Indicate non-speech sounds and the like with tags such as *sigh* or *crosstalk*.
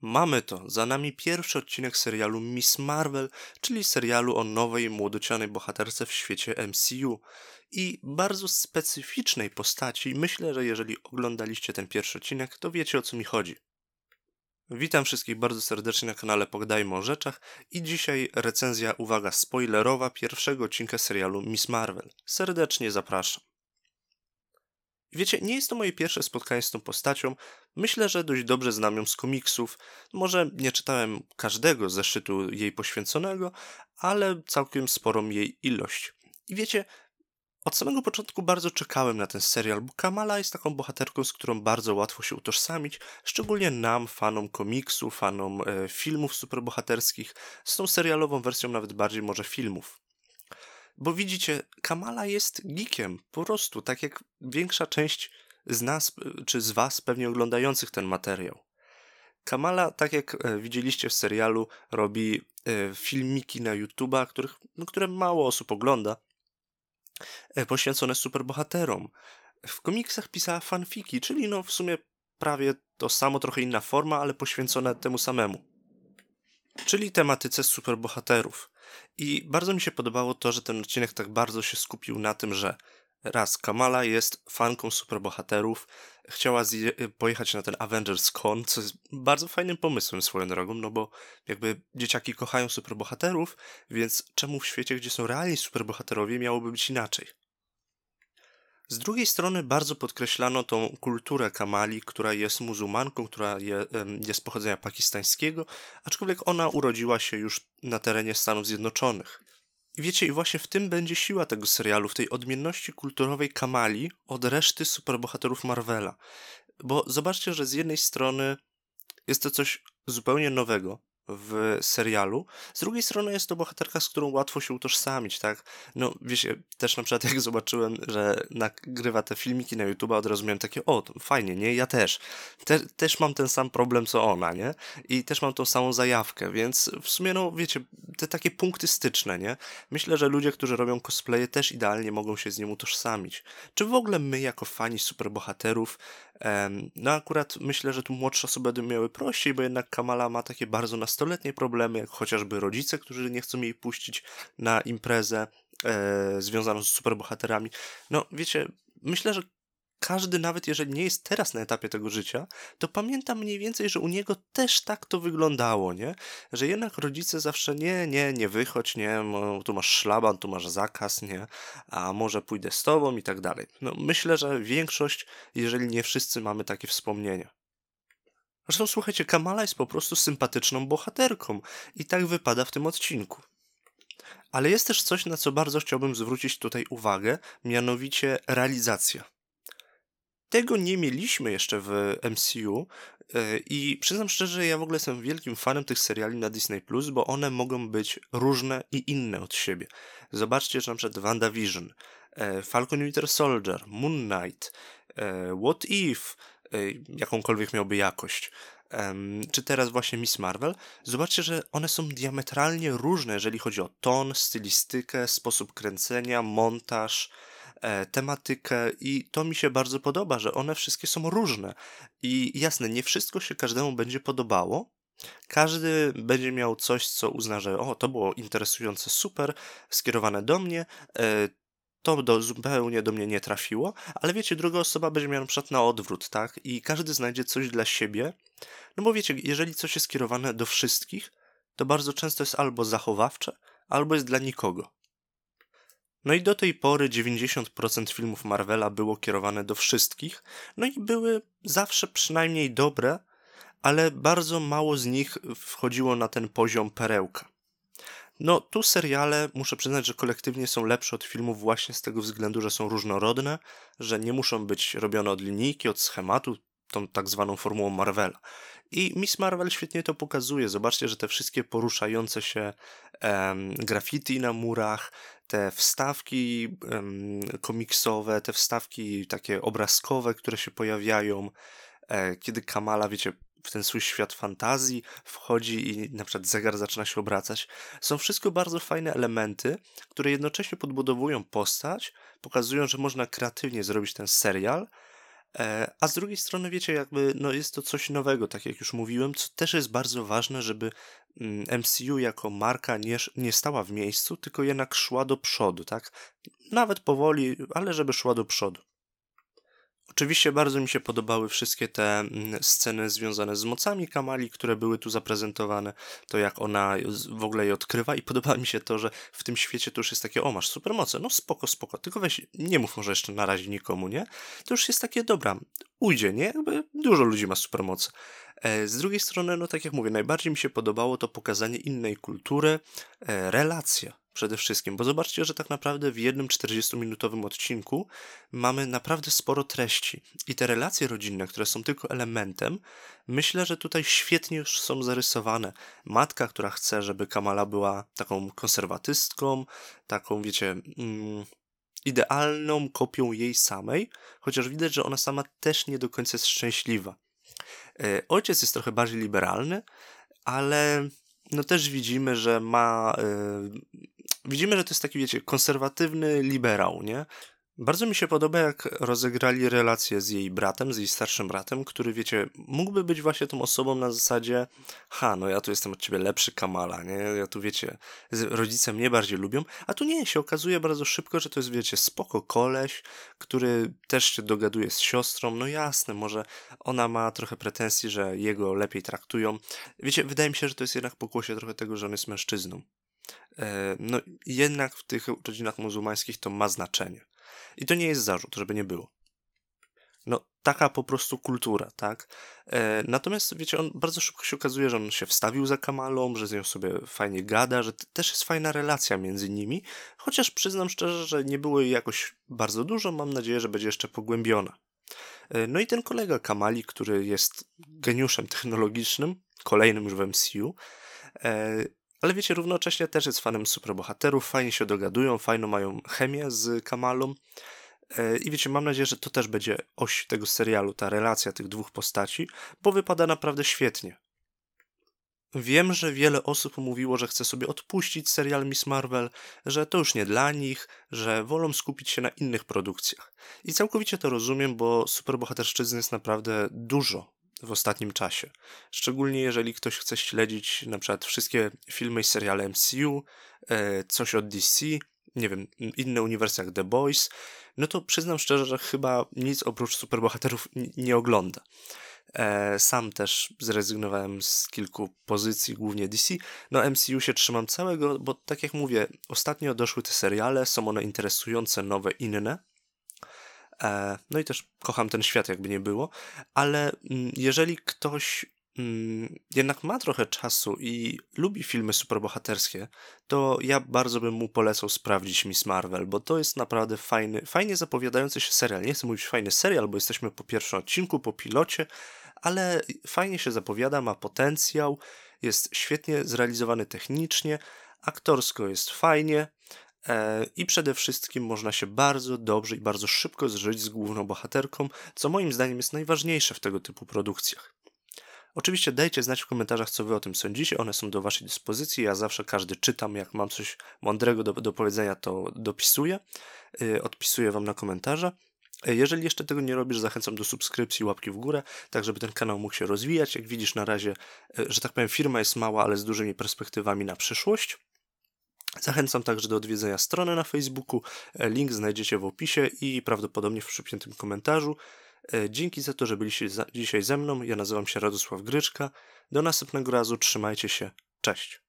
Mamy to, za nami pierwszy odcinek serialu Miss Marvel, czyli serialu o nowej, młodocianej bohaterce w świecie MCU. I bardzo specyficznej postaci. Myślę, że jeżeli oglądaliście ten pierwszy odcinek, to wiecie o co mi chodzi. Witam wszystkich bardzo serdecznie na kanale Pogadajmy o rzeczach i dzisiaj recenzja, uwaga, spoilerowa pierwszego odcinka serialu Miss Marvel. Serdecznie zapraszam. Wiecie, nie jest to moje pierwsze spotkanie z tą postacią. Myślę, że dość dobrze znam ją z komiksów. Może nie czytałem każdego zeszytu jej poświęconego, ale całkiem sporą jej ilość. I wiecie, od samego początku bardzo czekałem na ten serial, bo Kamala jest taką bohaterką, z którą bardzo łatwo się utożsamić, szczególnie nam, fanom komiksu, fanom e, filmów superbohaterskich, z tą serialową wersją nawet bardziej może filmów. Bo widzicie, Kamala jest geekiem, po prostu, tak jak większa część z nas, czy z was pewnie oglądających ten materiał. Kamala, tak jak e, widzieliście w serialu, robi e, filmiki na YouTube'a, których, no, które mało osób ogląda, e, poświęcone superbohaterom. W komiksach pisała fanfiki, czyli no w sumie prawie to samo, trochę inna forma, ale poświęcone temu samemu. Czyli tematyce superbohaterów. I bardzo mi się podobało to, że ten odcinek tak bardzo się skupił na tym, że raz Kamala jest fanką superbohaterów, chciała pojechać na ten Avengers Con, co jest bardzo fajnym pomysłem swoją drogą, no bo jakby dzieciaki kochają superbohaterów, więc czemu w świecie, gdzie są realni superbohaterowie, miałoby być inaczej? Z drugiej strony bardzo podkreślano tą kulturę Kamali, która jest muzułmanką, która je, jest pochodzenia pakistańskiego, aczkolwiek ona urodziła się już na terenie Stanów Zjednoczonych. I wiecie, i właśnie w tym będzie siła tego serialu, w tej odmienności kulturowej Kamali od reszty superbohaterów Marvela. Bo zobaczcie, że z jednej strony jest to coś zupełnie nowego, w serialu. Z drugiej strony jest to bohaterka, z którą łatwo się utożsamić, tak? No, wiecie, też na przykład *laughs* jak zobaczyłem, że nagrywa te filmiki na YouTube, od razu miałem takie, o, fajnie, nie? Ja też. Te, też mam ten sam problem, co ona, nie? I też mam tą samą zajawkę, więc w sumie, no, wiecie, te takie punkty styczne, nie? Myślę, że ludzie, którzy robią cosplaye też idealnie mogą się z nim utożsamić. Czy w ogóle my, jako fani superbohaterów, no akurat myślę, że tu młodsze osoby będą miały prościej, bo jednak Kamala ma takie bardzo nastoletnie problemy, jak chociażby rodzice, którzy nie chcą jej puścić na imprezę e, związaną z superbohaterami. No wiecie, myślę, że każdy, nawet jeżeli nie jest teraz na etapie tego życia, to pamięta mniej więcej, że u niego też tak to wyglądało, nie? Że jednak rodzice zawsze nie, nie, nie wychodź, nie, tu masz szlaban, tu masz zakaz, nie, a może pójdę z tobą i tak dalej. No myślę, że większość, jeżeli nie wszyscy mamy takie wspomnienia. Zresztą słuchajcie, Kamala jest po prostu sympatyczną bohaterką i tak wypada w tym odcinku. Ale jest też coś, na co bardzo chciałbym zwrócić tutaj uwagę, mianowicie realizacja. Tego nie mieliśmy jeszcze w MCU e, i przyznam szczerze, ja w ogóle jestem wielkim fanem tych seriali na Disney+, bo one mogą być różne i inne od siebie. Zobaczcie, że na przykład WandaVision, e, Falcon Winter Soldier, Moon Knight, e, What If, jakąkolwiek miałby jakość, czy teraz właśnie Miss Marvel, zobaczcie, że one są diametralnie różne, jeżeli chodzi o ton, stylistykę, sposób kręcenia, montaż, tematykę i to mi się bardzo podoba, że one wszystkie są różne. I jasne, nie wszystko się każdemu będzie podobało, każdy będzie miał coś, co uzna, że o, to było interesujące, super, skierowane do mnie, e, to do, zupełnie do mnie nie trafiło, ale wiecie, druga osoba będzie miała na przykład na odwrót, tak? I każdy znajdzie coś dla siebie, no bo wiecie, jeżeli coś jest skierowane do wszystkich, to bardzo często jest albo zachowawcze, albo jest dla nikogo. No i do tej pory 90% filmów Marvela było kierowane do wszystkich, no i były zawsze przynajmniej dobre, ale bardzo mało z nich wchodziło na ten poziom perełka. No, tu seriale, muszę przyznać, że kolektywnie są lepsze od filmów właśnie z tego względu, że są różnorodne, że nie muszą być robione od linijki, od schematu, tą tak zwaną formułą Marvela. I Miss Marvel świetnie to pokazuje. Zobaczcie, że te wszystkie poruszające się em, graffiti na murach, te wstawki komiksowe, te wstawki takie obrazkowe, które się pojawiają, e, kiedy Kamala, wiecie, w ten swój świat fantazji wchodzi i na przykład zegar zaczyna się obracać. Są wszystko bardzo fajne elementy, które jednocześnie podbudowują postać, pokazują, że można kreatywnie zrobić ten serial, a z drugiej strony, wiecie, jakby no jest to coś nowego, tak jak już mówiłem, co też jest bardzo ważne, żeby MCU mm, jako marka nie, nie stała w miejscu, tylko jednak szła do przodu, tak? Nawet powoli, ale żeby szła do przodu. Oczywiście bardzo mi się podobały wszystkie te mm, sceny związane z mocami Kamali, które były tu zaprezentowane, to jak ona w ogóle je odkrywa i *laughs* podoba mi się to, że w tym świecie to już jest takie, o masz supermoce, no spoko, spoko, tylko weź, nie mów może jeszcze na razie nikomu, nie? To już jest takie, dobra, ujdzie, nie? Jakby dużo ludzi ma supermoce. E, z drugiej strony, no tak jak mówię, najbardziej mi się podobało to pokazanie innej kultury, e, relacja przede wszystkim, bo zobaczcie, że tak naprawdę w jednym 40-minutowym odcinku mamy naprawdę sporo treści i te relacje rodzinne, które są tylko elementem, myślę, że tutaj świetnie już są zarysowane. Matka, która chce, żeby Kamala była taką konserwatystką, taką, wiecie, mm, idealną kopią jej samej, chociaż widać, że ona sama też nie do końca jest szczęśliwa. E, ojciec jest trochę bardziej liberalny, ale no też widzimy, że ma. Widzimy, że to jest taki, wiecie, konserwatywny liberał, nie? Bardzo mi się podoba, jak rozegrali relację z jej bratem, z jej starszym bratem, który, wiecie, mógłby być właśnie tą osobą na zasadzie ha, no ja tu jestem od ciebie lepszy Kamala, nie? Ja tu, wiecie, rodzice mnie bardziej lubią, a tu nie, się okazuje bardzo szybko, że to jest, wiecie, spoko koleś, który też się dogaduje z siostrą, no jasne, może ona ma trochę pretensji, że jego lepiej traktują. Wiecie, wydaje mi się, że to jest jednak pokłosie trochę tego, że on jest mężczyzną. E, no jednak w tych rodzinach muzułmańskich to ma znaczenie. I to nie jest zarzut, żeby nie było. No, taka po prostu kultura, tak? E, natomiast, wiecie, on bardzo szybko się okazuje, że on się wstawił za Kamalą, że z nią sobie fajnie gada, że też jest fajna relacja między nimi, chociaż przyznam szczerze, że nie było jej jakoś bardzo dużo, mam nadzieję, że będzie jeszcze pogłębiona. E, no i ten kolega Kamali, który jest geniuszem technologicznym, kolejnym już w MCU, ale wiecie, równocześnie też jest fanem superbohaterów, fajnie się dogadują, fajną mają chemię z Kamalą. E, I wiecie, mam nadzieję, że to też będzie oś tego serialu, ta relacja tych dwóch postaci, bo wypada naprawdę świetnie. Wiem, że wiele osób mówiło, że chce sobie odpuścić serial Miss Marvel, że to już nie dla nich, że wolą skupić się na innych produkcjach. I całkowicie to rozumiem, bo superbohaterszczyzny jest naprawdę dużo w ostatnim czasie. Szczególnie jeżeli ktoś chce śledzić na przykład wszystkie filmy i seriale MCU, e, coś od DC, nie wiem, inne uniwersy jak The Boys, no to przyznam szczerze, że chyba nic oprócz superbohaterów nie ogląda. E, sam też zrezygnowałem z kilku pozycji, głównie DC. No MCU się trzymam całego, bo tak jak mówię, ostatnio doszły te seriale, są one interesujące, nowe, inne. E, no i też kocham ten świat, jakby nie było, ale mm, jeżeli ktoś mm, jednak ma trochę czasu i lubi filmy superbohaterskie, to ja bardzo bym mu polecał sprawdzić Miss Marvel, bo to jest naprawdę fajny, fajnie zapowiadający się serial. Nie chcę mówić fajny serial, bo jesteśmy po pierwszym odcinku, po pilocie, ale fajnie się zapowiada, ma potencjał, jest świetnie zrealizowany technicznie, aktorsko jest fajnie, I przede wszystkim można się bardzo dobrze i bardzo szybko zżyć z główną bohaterką, co moim zdaniem jest najważniejsze w tego typu produkcjach. Oczywiście dajcie znać w komentarzach, co wy o tym sądzicie, one są do waszej dyspozycji, ja zawsze każdy czytam, jak mam coś mądrego do, do powiedzenia, to dopisuję, yy, odpisuję wam na komentarze. E, jeżeli jeszcze tego nie robisz, zachęcam do subskrypcji, łapki w górę, tak żeby ten kanał mógł się rozwijać. Jak widzisz na razie, że tak powiem, firma jest mała, ale z dużymi perspektywami na przyszłość. Zachęcam także do odwiedzenia strony na Facebooku. E, link znajdziecie w opisie i prawdopodobnie w przypiętym komentarzu. E, dzięki za to, że byliście dzisiaj ze mną. Ja nazywam się Radosław Gryczka. Do następnego razu. Trzymajcie się. Cześć.